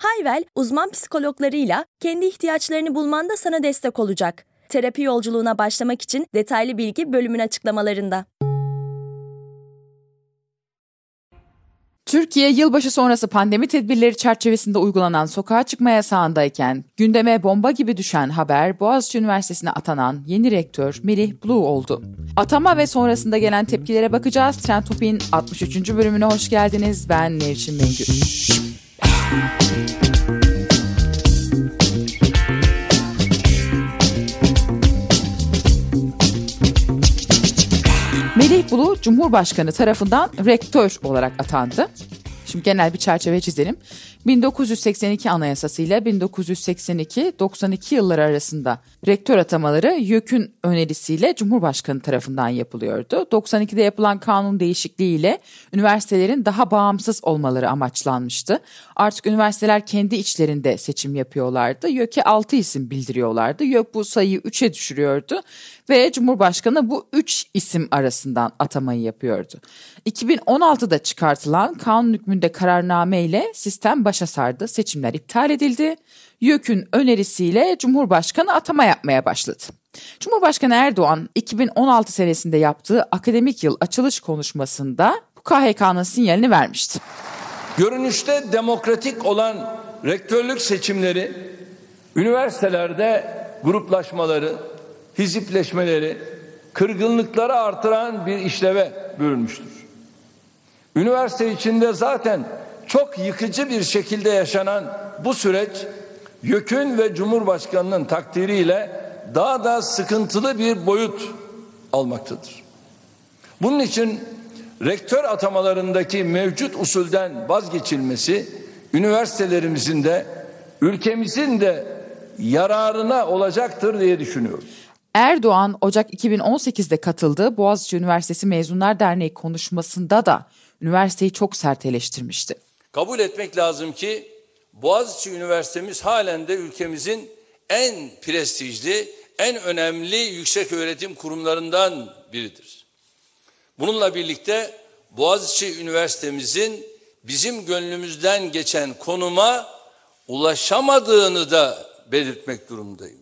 Hayvel, uzman psikologlarıyla kendi ihtiyaçlarını bulmanda sana destek olacak. Terapi yolculuğuna başlamak için detaylı bilgi bölümün açıklamalarında. Türkiye yılbaşı sonrası pandemi tedbirleri çerçevesinde uygulanan sokağa çıkma yasağındayken gündeme bomba gibi düşen haber Boğaziçi Üniversitesi'ne atanan yeni rektör Melih Blue oldu. Atama ve sonrasında gelen tepkilere bakacağız. Trend Topik'in 63. bölümüne hoş geldiniz. Ben Nevşin Mengü. Melih Bulu Cumhurbaşkanı tarafından rektör olarak atandı. Şimdi genel bir çerçeve çizelim. 1982 Anayasası ile 1982-92 yılları arasında rektör atamaları YÖK'ün önerisiyle Cumhurbaşkanı tarafından yapılıyordu. 92'de yapılan kanun değişikliğiyle üniversitelerin daha bağımsız olmaları amaçlanmıştı. Artık üniversiteler kendi içlerinde seçim yapıyorlardı. YÖK'e 6 isim bildiriyorlardı. YÖK bu sayıyı 3'e düşürüyordu ve Cumhurbaşkanı bu 3 isim arasından atamayı yapıyordu. 2016'da çıkartılan kanun hükmünde kararname ile sistem başa sardı. Seçimler iptal edildi. YÖK'ün önerisiyle Cumhurbaşkanı atama yapmaya başladı. Cumhurbaşkanı Erdoğan 2016 senesinde yaptığı akademik yıl açılış konuşmasında bu KHK'nın sinyalini vermişti. Görünüşte demokratik olan rektörlük seçimleri üniversitelerde gruplaşmaları, hizipleşmeleri, kırgınlıkları artıran bir işleve bürünmüştür. Üniversite içinde zaten çok yıkıcı bir şekilde yaşanan bu süreç YÖK'ün ve Cumhurbaşkanı'nın takdiriyle daha da sıkıntılı bir boyut almaktadır. Bunun için rektör atamalarındaki mevcut usulden vazgeçilmesi üniversitelerimizin de ülkemizin de yararına olacaktır diye düşünüyorum. Erdoğan Ocak 2018'de katıldığı Boğaziçi Üniversitesi Mezunlar Derneği konuşmasında da üniversiteyi çok sert eleştirmişti. Kabul etmek lazım ki Boğaziçi Üniversitemiz halen de ülkemizin en prestijli, en önemli yüksek öğretim kurumlarından biridir. Bununla birlikte Boğaziçi Üniversitemizin bizim gönlümüzden geçen konuma ulaşamadığını da belirtmek durumundayım.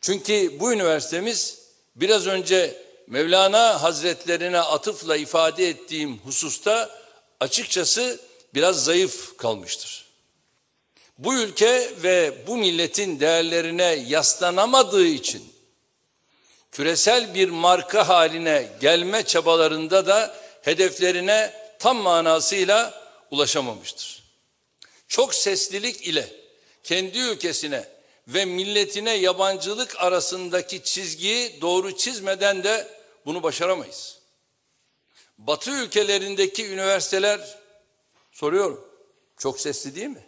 Çünkü bu üniversitemiz biraz önce Mevlana Hazretlerine atıfla ifade ettiğim hususta açıkçası biraz zayıf kalmıştır. Bu ülke ve bu milletin değerlerine yaslanamadığı için küresel bir marka haline gelme çabalarında da hedeflerine tam manasıyla ulaşamamıştır. Çok seslilik ile kendi ülkesine ve milletine yabancılık arasındaki çizgiyi doğru çizmeden de bunu başaramayız. Batı ülkelerindeki üniversiteler soruyorum çok sesli değil mi?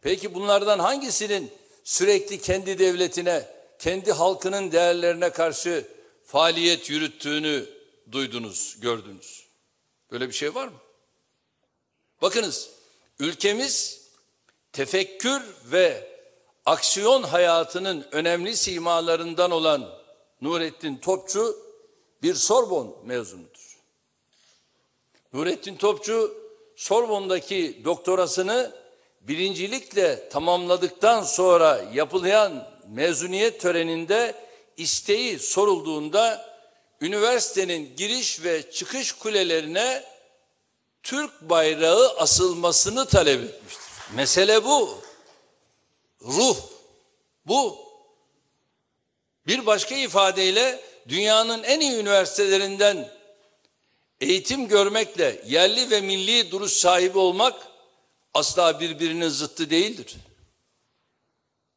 Peki bunlardan hangisinin sürekli kendi devletine, kendi halkının değerlerine karşı faaliyet yürüttüğünü duydunuz, gördünüz? Böyle bir şey var mı? Bakınız, ülkemiz tefekkür ve aksiyon hayatının önemli simalarından olan Nurettin Topçu bir Sorbon mezunudur. Nurettin Topçu Sorbon'daki doktorasını birincilikle tamamladıktan sonra yapılan mezuniyet töreninde isteği sorulduğunda üniversitenin giriş ve çıkış kulelerine Türk bayrağı asılmasını talep etmiştir. Mesele bu. Ruh bu. Bir başka ifadeyle dünyanın en iyi üniversitelerinden eğitim görmekle yerli ve milli duruş sahibi olmak asla birbirinin zıttı değildir.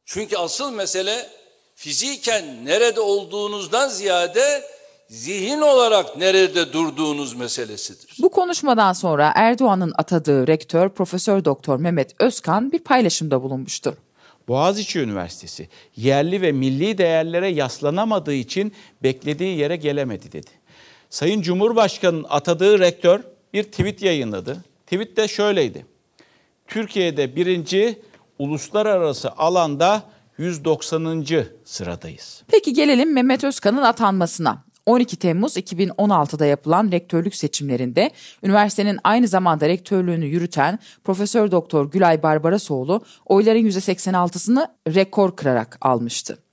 Çünkü asıl mesele fiziken nerede olduğunuzdan ziyade zihin olarak nerede durduğunuz meselesidir. Bu konuşmadan sonra Erdoğan'ın atadığı rektör Profesör Doktor Mehmet Özkan bir paylaşımda bulunmuştu. Boğaziçi Üniversitesi yerli ve milli değerlere yaslanamadığı için beklediği yere gelemedi dedi. Sayın Cumhurbaşkanı'nın atadığı rektör bir tweet yayınladı. Tweet de şöyleydi. Türkiye'de birinci, uluslararası alanda 190. sıradayız. Peki gelelim Mehmet Özkan'ın atanmasına. 12 Temmuz 2016'da yapılan rektörlük seçimlerinde üniversitenin aynı zamanda rektörlüğünü yürüten Profesör Doktor Gülay Barbarasoğlu oyların %86'sını rekor kırarak almıştı.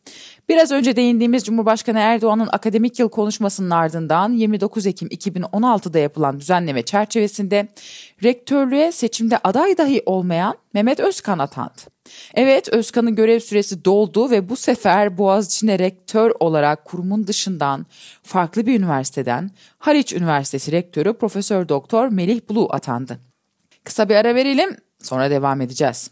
Biraz önce değindiğimiz Cumhurbaşkanı Erdoğan'ın akademik yıl konuşmasının ardından 29 Ekim 2016'da yapılan düzenleme çerçevesinde rektörlüğe seçimde aday dahi olmayan Mehmet Özkan atandı. Evet Özkan'ın görev süresi doldu ve bu sefer Boğaziçi'ne rektör olarak kurumun dışından farklı bir üniversiteden Haliç Üniversitesi rektörü Profesör Doktor Melih Bulu atandı. Kısa bir ara verelim sonra devam edeceğiz.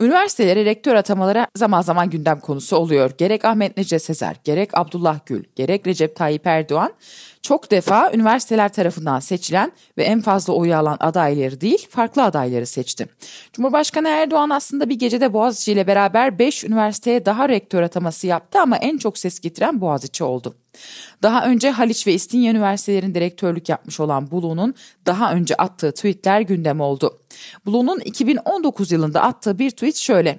Üniversitelere rektör atamaları zaman zaman gündem konusu oluyor. Gerek Ahmet Necdet Sezer, gerek Abdullah Gül, gerek Recep Tayyip Erdoğan çok defa üniversiteler tarafından seçilen ve en fazla oyu alan adayları değil farklı adayları seçti. Cumhurbaşkanı Erdoğan aslında bir gecede Boğaziçi ile beraber 5 üniversiteye daha rektör ataması yaptı ama en çok ses getiren Boğaziçi oldu. Daha önce Haliç ve İstinye Üniversitelerinde rektörlük yapmış olan Bulu'nun daha önce attığı tweetler gündem oldu. Bulu'nun 2019 yılında attığı bir tweet şöyle.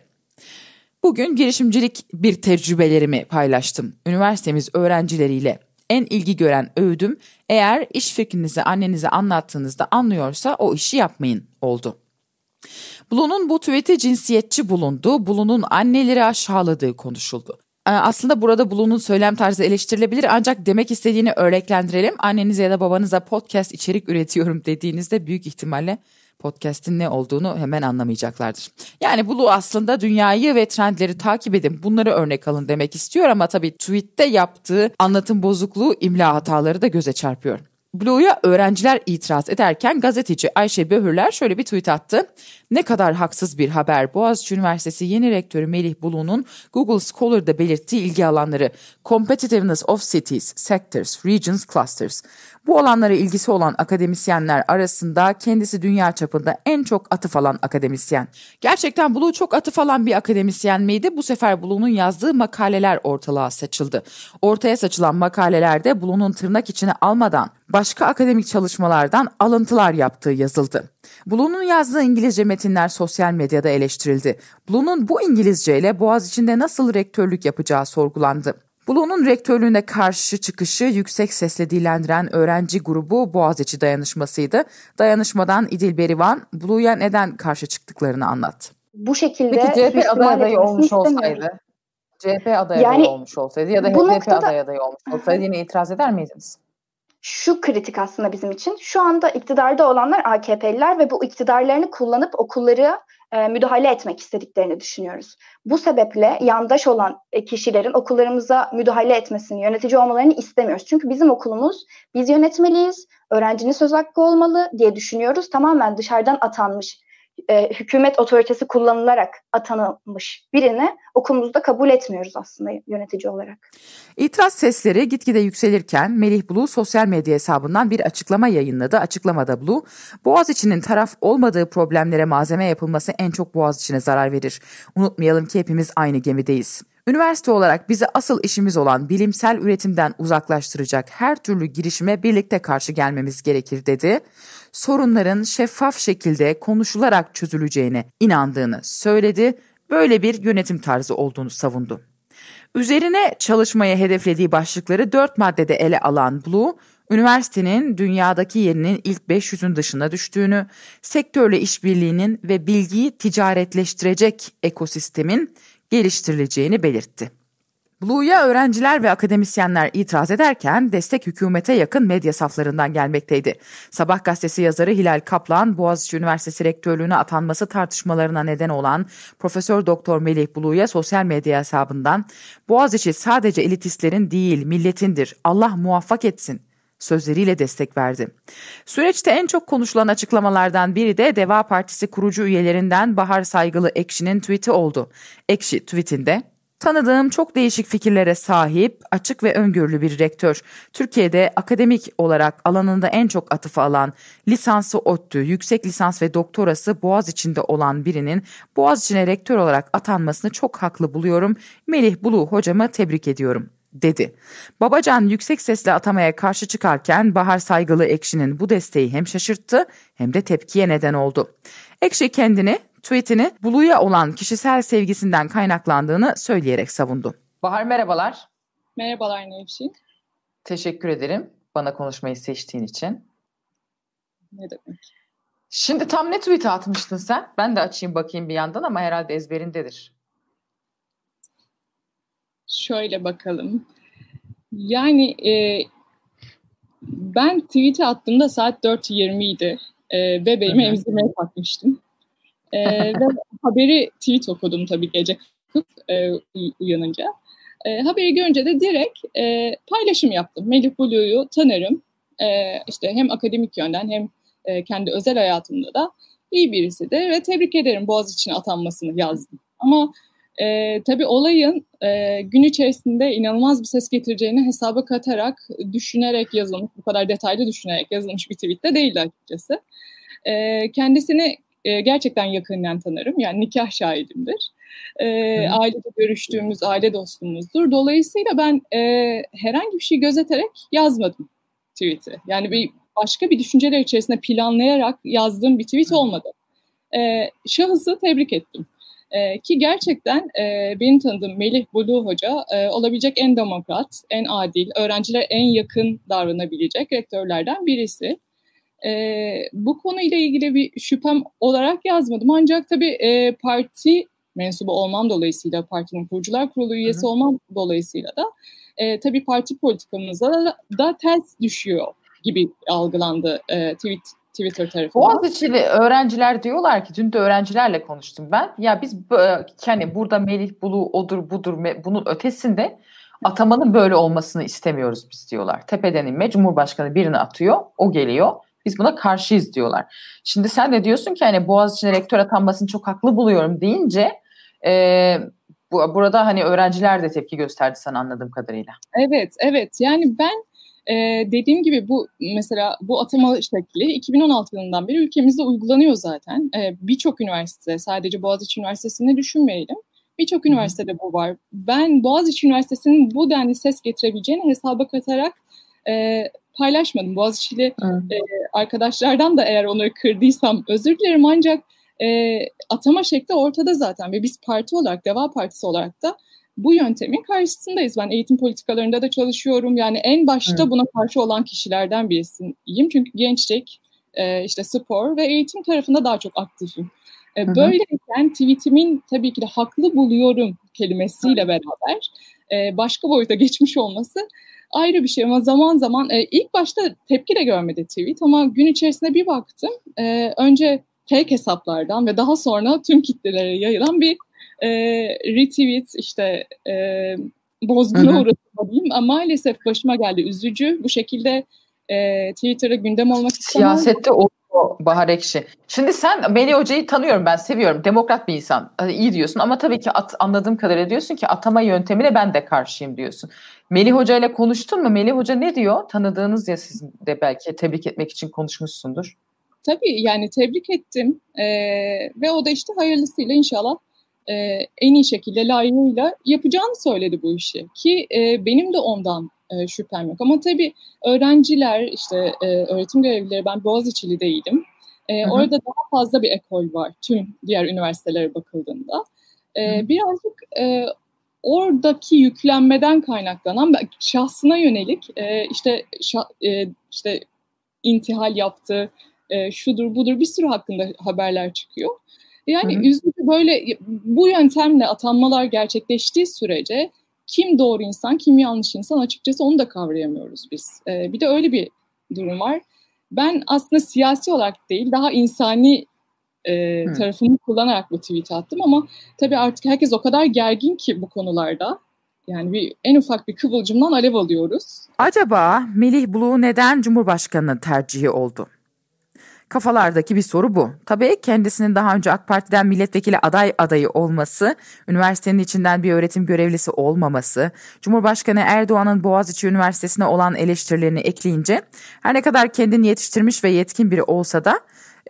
Bugün girişimcilik bir tecrübelerimi paylaştım. Üniversitemiz öğrencileriyle en ilgi gören öğüdüm eğer iş fikrinizi annenize anlattığınızda anlıyorsa o işi yapmayın oldu. Bulu'nun bu tweet'i cinsiyetçi bulundu, Bulu'nun anneleri aşağıladığı konuşuldu. Ee, aslında burada Blue'nun söylem tarzı eleştirilebilir ancak demek istediğini örneklendirelim. Annenize ya da babanıza podcast içerik üretiyorum dediğinizde büyük ihtimalle podcast'in ne olduğunu hemen anlamayacaklardır. Yani Blue aslında dünyayı ve trendleri takip edin bunları örnek alın demek istiyor ama tabii tweette yaptığı anlatım bozukluğu imla hataları da göze çarpıyor. Blue'ya öğrenciler itiraz ederken gazeteci Ayşe Böhürler şöyle bir tweet attı. Ne kadar haksız bir haber. Boğaziçi Üniversitesi yeni rektörü Melih Bulu'nun Google Scholar'da belirttiği ilgi alanları Competitiveness of Cities, Sectors, Regions, Clusters. Bu alanlara ilgisi olan akademisyenler arasında kendisi dünya çapında en çok atıf alan akademisyen. Gerçekten Blue çok atıf alan bir akademisyen miydi? Bu sefer Blue'nun yazdığı makaleler ortalığa saçıldı. Ortaya saçılan makalelerde Blue'nun tırnak içine almadan başka akademik çalışmalardan alıntılar yaptığı yazıldı. Blue'nun yazdığı İngilizce metinler sosyal medyada eleştirildi. Blue'nun bu İngilizce ile Boğaziçi'nde nasıl rektörlük yapacağı sorgulandı. Blue'nun rektörlüğüne karşı çıkışı yüksek sesle dillendiren öğrenci grubu Boğaziçi dayanışmasıydı. Dayanışmadan İdil Berivan, Blue'ya neden karşı çıktıklarını anlattı. Bu şekilde Peki CHP aday adayı olmuş olsaydı, CHP aday yani, adayı olmuş olsaydı ya da HDP noktada, aday adayı olmuş olsaydı yine itiraz eder miydiniz? Şu kritik aslında bizim için. Şu anda iktidarda olanlar AKP'liler ve bu iktidarlarını kullanıp okulları e, müdahale etmek istediklerini düşünüyoruz. Bu sebeple yandaş olan e, kişilerin okullarımıza müdahale etmesini, yönetici olmalarını istemiyoruz. Çünkü bizim okulumuz biz yönetmeliyiz, öğrencinin söz hakkı olmalı diye düşünüyoruz. Tamamen dışarıdan atanmış e, hükümet otoritesi kullanılarak atanılmış birini okulumuzda kabul etmiyoruz aslında yönetici olarak. İtiraz sesleri gitgide yükselirken Melih Bulu sosyal medya hesabından bir açıklama yayınladı. Açıklamada Bulu, Boğaziçi'nin taraf olmadığı problemlere malzeme yapılması en çok Boğaziçi'ne zarar verir. Unutmayalım ki hepimiz aynı gemideyiz. Üniversite olarak bize asıl işimiz olan bilimsel üretimden uzaklaştıracak her türlü girişime birlikte karşı gelmemiz gerekir dedi. Sorunların şeffaf şekilde konuşularak çözüleceğine inandığını söyledi. Böyle bir yönetim tarzı olduğunu savundu. Üzerine çalışmaya hedeflediği başlıkları dört maddede ele alan Blue, üniversitenin dünyadaki yerinin ilk 500'ün dışına düştüğünü, sektörle işbirliğinin ve bilgiyi ticaretleştirecek ekosistemin geliştirileceğini belirtti. Blue'ya öğrenciler ve akademisyenler itiraz ederken destek hükümete yakın medya saflarından gelmekteydi. Sabah gazetesi yazarı Hilal Kaplan, Boğaziçi Üniversitesi rektörlüğüne atanması tartışmalarına neden olan Profesör Doktor Melih Blue'ya sosyal medya hesabından Boğaziçi sadece elitistlerin değil milletindir Allah muvaffak etsin sözleriyle destek verdi. Süreçte en çok konuşulan açıklamalardan biri de Deva Partisi kurucu üyelerinden Bahar Saygılı Ekşi'nin tweet'i oldu. Ekşi tweetinde Tanıdığım çok değişik fikirlere sahip, açık ve öngörülü bir rektör. Türkiye'de akademik olarak alanında en çok atıfı alan, lisansı ODTÜ, yüksek lisans ve doktorası Boğaz içinde olan birinin Boğaz içine rektör olarak atanmasını çok haklı buluyorum. Melih Bulu hocamı tebrik ediyorum dedi. Babacan yüksek sesle atamaya karşı çıkarken Bahar Saygılı Ekşi'nin bu desteği hem şaşırttı hem de tepkiye neden oldu. Ekşi kendini tweetini Bulu'ya olan kişisel sevgisinden kaynaklandığını söyleyerek savundu. Bahar merhabalar. Merhabalar Nevşin. Teşekkür ederim bana konuşmayı seçtiğin için. Ne demek? Şimdi tam ne tweet atmıştın sen? Ben de açayım bakayım bir yandan ama herhalde ezberindedir. Şöyle bakalım. Yani e, ben tweet'i attığımda saat 4.20 idi e, ve benim emzirmeye kalkmıştım. E, ve haberi tweet okudum tabii gece e, uyanınca. E, haberi görünce de direkt e, paylaşım yaptım. Melih Bulu'yu tanırım. E, işte hem akademik yönden hem e, kendi özel hayatımda da iyi birisi de ve tebrik ederim Boğaziçi'ne atanmasını yazdım. Ama e, tabii olayın e, gün içerisinde inanılmaz bir ses getireceğini hesaba katarak, düşünerek yazılmış, bu kadar detaylı düşünerek yazılmış bir tweet de değildi açıkçası. E, kendisini e, gerçekten yakından tanırım. Yani nikah şahidimdir. E, ailede görüştüğümüz aile dostumuzdur. Dolayısıyla ben e, herhangi bir şey gözeterek yazmadım tweet'i. Yani bir başka bir düşünceler içerisinde planlayarak yazdığım bir tweet olmadı. E, şahısı tebrik ettim. E, ki gerçekten e, benim tanıdığım Melih Bulu Hoca e, olabilecek en demokrat, en adil, öğrencilere en yakın davranabilecek rektörlerden birisi. E, bu konuyla ilgili bir şüphem olarak yazmadım. Ancak tabii e, parti mensubu olmam dolayısıyla, partinin kurucular kurulu üyesi Hı. olmam dolayısıyla da e, tabii parti politikamıza da, da ters düşüyor gibi algılandı e, tweet Twitter tarafından. Boğaziçi'li öğrenciler diyorlar ki dün de öğrencilerle konuştum ben. Ya biz hani burada Melih Bulu odur budur bunun ötesinde atamanın böyle olmasını istemiyoruz biz diyorlar. Tepeden inme Cumhurbaşkanı birini atıyor o geliyor. Biz buna karşıyız diyorlar. Şimdi sen de diyorsun ki hani Boğaziçi'ne rektör atanmasını çok haklı buluyorum deyince e, bu, burada hani öğrenciler de tepki gösterdi sana anladığım kadarıyla. Evet, evet. Yani ben ee, dediğim gibi bu mesela bu atama şekli 2016 yılından beri ülkemizde uygulanıyor zaten. Ee, Birçok üniversite, sadece Boğaziçi Üniversitesi'ni düşünmeyelim. Birçok üniversitede bu var. Ben Boğaziçi Üniversitesi'nin bu denli ses getirebileceğini hesaba katarak e, paylaşmadım. Boğaziçi'li e, arkadaşlardan da eğer onları kırdıysam özür dilerim ancak e, atama şekli ortada zaten ve biz parti olarak, Deva Partisi olarak da bu yöntemin karşısındayız. Ben eğitim politikalarında da çalışıyorum. Yani en başta evet. buna karşı olan kişilerden birisiyim. Çünkü gençlik, e, işte spor ve eğitim tarafında daha çok aktifim. E, böyleyken tweetimin tabii ki de haklı buluyorum kelimesiyle beraber e, başka boyuta geçmiş olması ayrı bir şey ama zaman zaman e, ilk başta tepki de görmedi tweet ama gün içerisinde bir baktım e, önce fake hesaplardan ve daha sonra tüm kitlelere yayılan bir e, retweet işte e, bozguna uğradım diyeyim ama maalesef başıma geldi üzücü. Bu şekilde e, Twitter'a gündem olmak istemem. Siyasette o Bahar Ekşi. Şimdi sen Melih Hoca'yı tanıyorum ben seviyorum. Demokrat bir insan. Hani iyi diyorsun ama tabii ki at, anladığım kadarıyla diyorsun ki atama yöntemine ben de karşıyım diyorsun. Melih Hoca ile konuştun mu? Melih Hoca ne diyor? Tanıdığınız ya siz de belki tebrik etmek için konuşmuşsundur. Tabii yani tebrik ettim ee, ve o da işte hayırlısıyla inşallah e, en iyi şekilde layığıyla yapacağını söyledi bu işi. Ki e, benim de ondan e, şüphem yok. Ama tabii öğrenciler, işte e, öğretim görevlileri, ben Boğaziçi'lideydim. E, hı hı. Orada daha fazla bir ekol var tüm diğer üniversitelere bakıldığında. E, birazcık e, oradaki yüklenmeden kaynaklanan şahsına yönelik e, işte şah, e, işte intihal yaptı, e, şudur budur bir sürü hakkında haberler çıkıyor. Yani hı hı. üzücü böyle bu yöntemle atanmalar gerçekleştiği sürece kim doğru insan, kim yanlış insan açıkçası onu da kavrayamıyoruz biz. E, bir de öyle bir durum var. Ben aslında siyasi olarak değil, daha insani e, tarafını kullanarak bu tweet attım ama tabii artık herkes o kadar gergin ki bu konularda. Yani bir en ufak bir kıvılcımdan alev alıyoruz. Acaba Melih Bulu neden Cumhurbaşkanı tercihi oldu? Kafalardaki bir soru bu. Tabii kendisinin daha önce AK Parti'den milletvekili aday adayı olması, üniversitenin içinden bir öğretim görevlisi olmaması, Cumhurbaşkanı Erdoğan'ın Boğaziçi Üniversitesi'ne olan eleştirilerini ekleyince her ne kadar kendini yetiştirmiş ve yetkin biri olsa da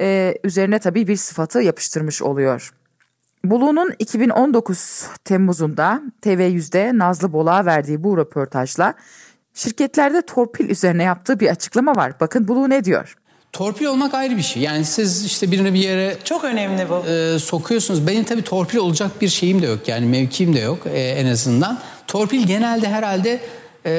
e, üzerine tabii bir sıfatı yapıştırmış oluyor. Bulu'nun 2019 Temmuz'unda TV100'de Nazlı Bol'a verdiği bu röportajla şirketlerde torpil üzerine yaptığı bir açıklama var. Bakın Bulu ne diyor? Torpil olmak ayrı bir şey. Yani siz işte birini bir yere çok önemli bu. E, sokuyorsunuz. Benim tabii torpil olacak bir şeyim de yok. Yani mevkiim de yok e, en azından. Torpil genelde herhalde e,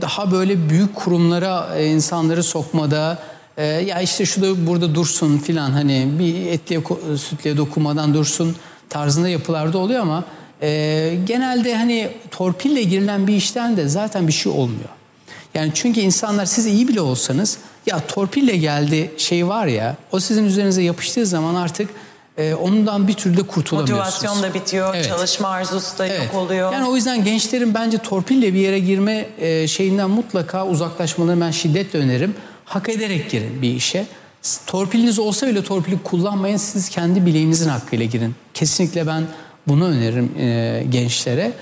daha böyle büyük kurumlara e, insanları sokmada e, ya işte şu da burada dursun filan hani bir etliye sütlüye dokunmadan dursun tarzında yapılarda oluyor ama e, genelde hani torpille girilen bir işten de zaten bir şey olmuyor. Yani çünkü insanlar siz iyi bile olsanız ya torpille geldi şey var ya o sizin üzerinize yapıştığı zaman artık e, ondan bir türlü de kurtulamıyorsunuz. Motivasyon da bitiyor, evet. çalışma arzusu da evet. yok oluyor. Yani o yüzden gençlerin bence torpille bir yere girme e, şeyinden mutlaka uzaklaşmalarını ben şiddetle öneririm. Hak ederek girin bir işe. Torpiliniz olsa bile torpili kullanmayın. Siz kendi bileğinizin hakkıyla girin. Kesinlikle ben bunu öneririm e, gençlere.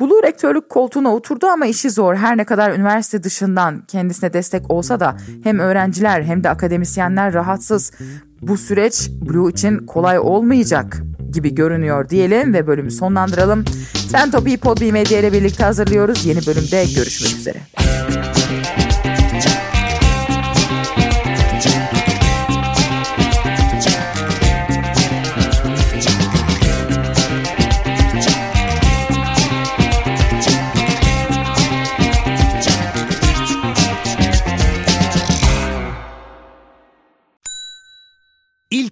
Bulu rektörlük koltuğuna oturdu ama işi zor. Her ne kadar üniversite dışından kendisine destek olsa da hem öğrenciler hem de akademisyenler rahatsız. Bu süreç Blue için kolay olmayacak gibi görünüyor diyelim ve bölümü sonlandıralım. Sen Topi'yi Podbi Medya ile birlikte hazırlıyoruz. Yeni bölümde görüşmek üzere.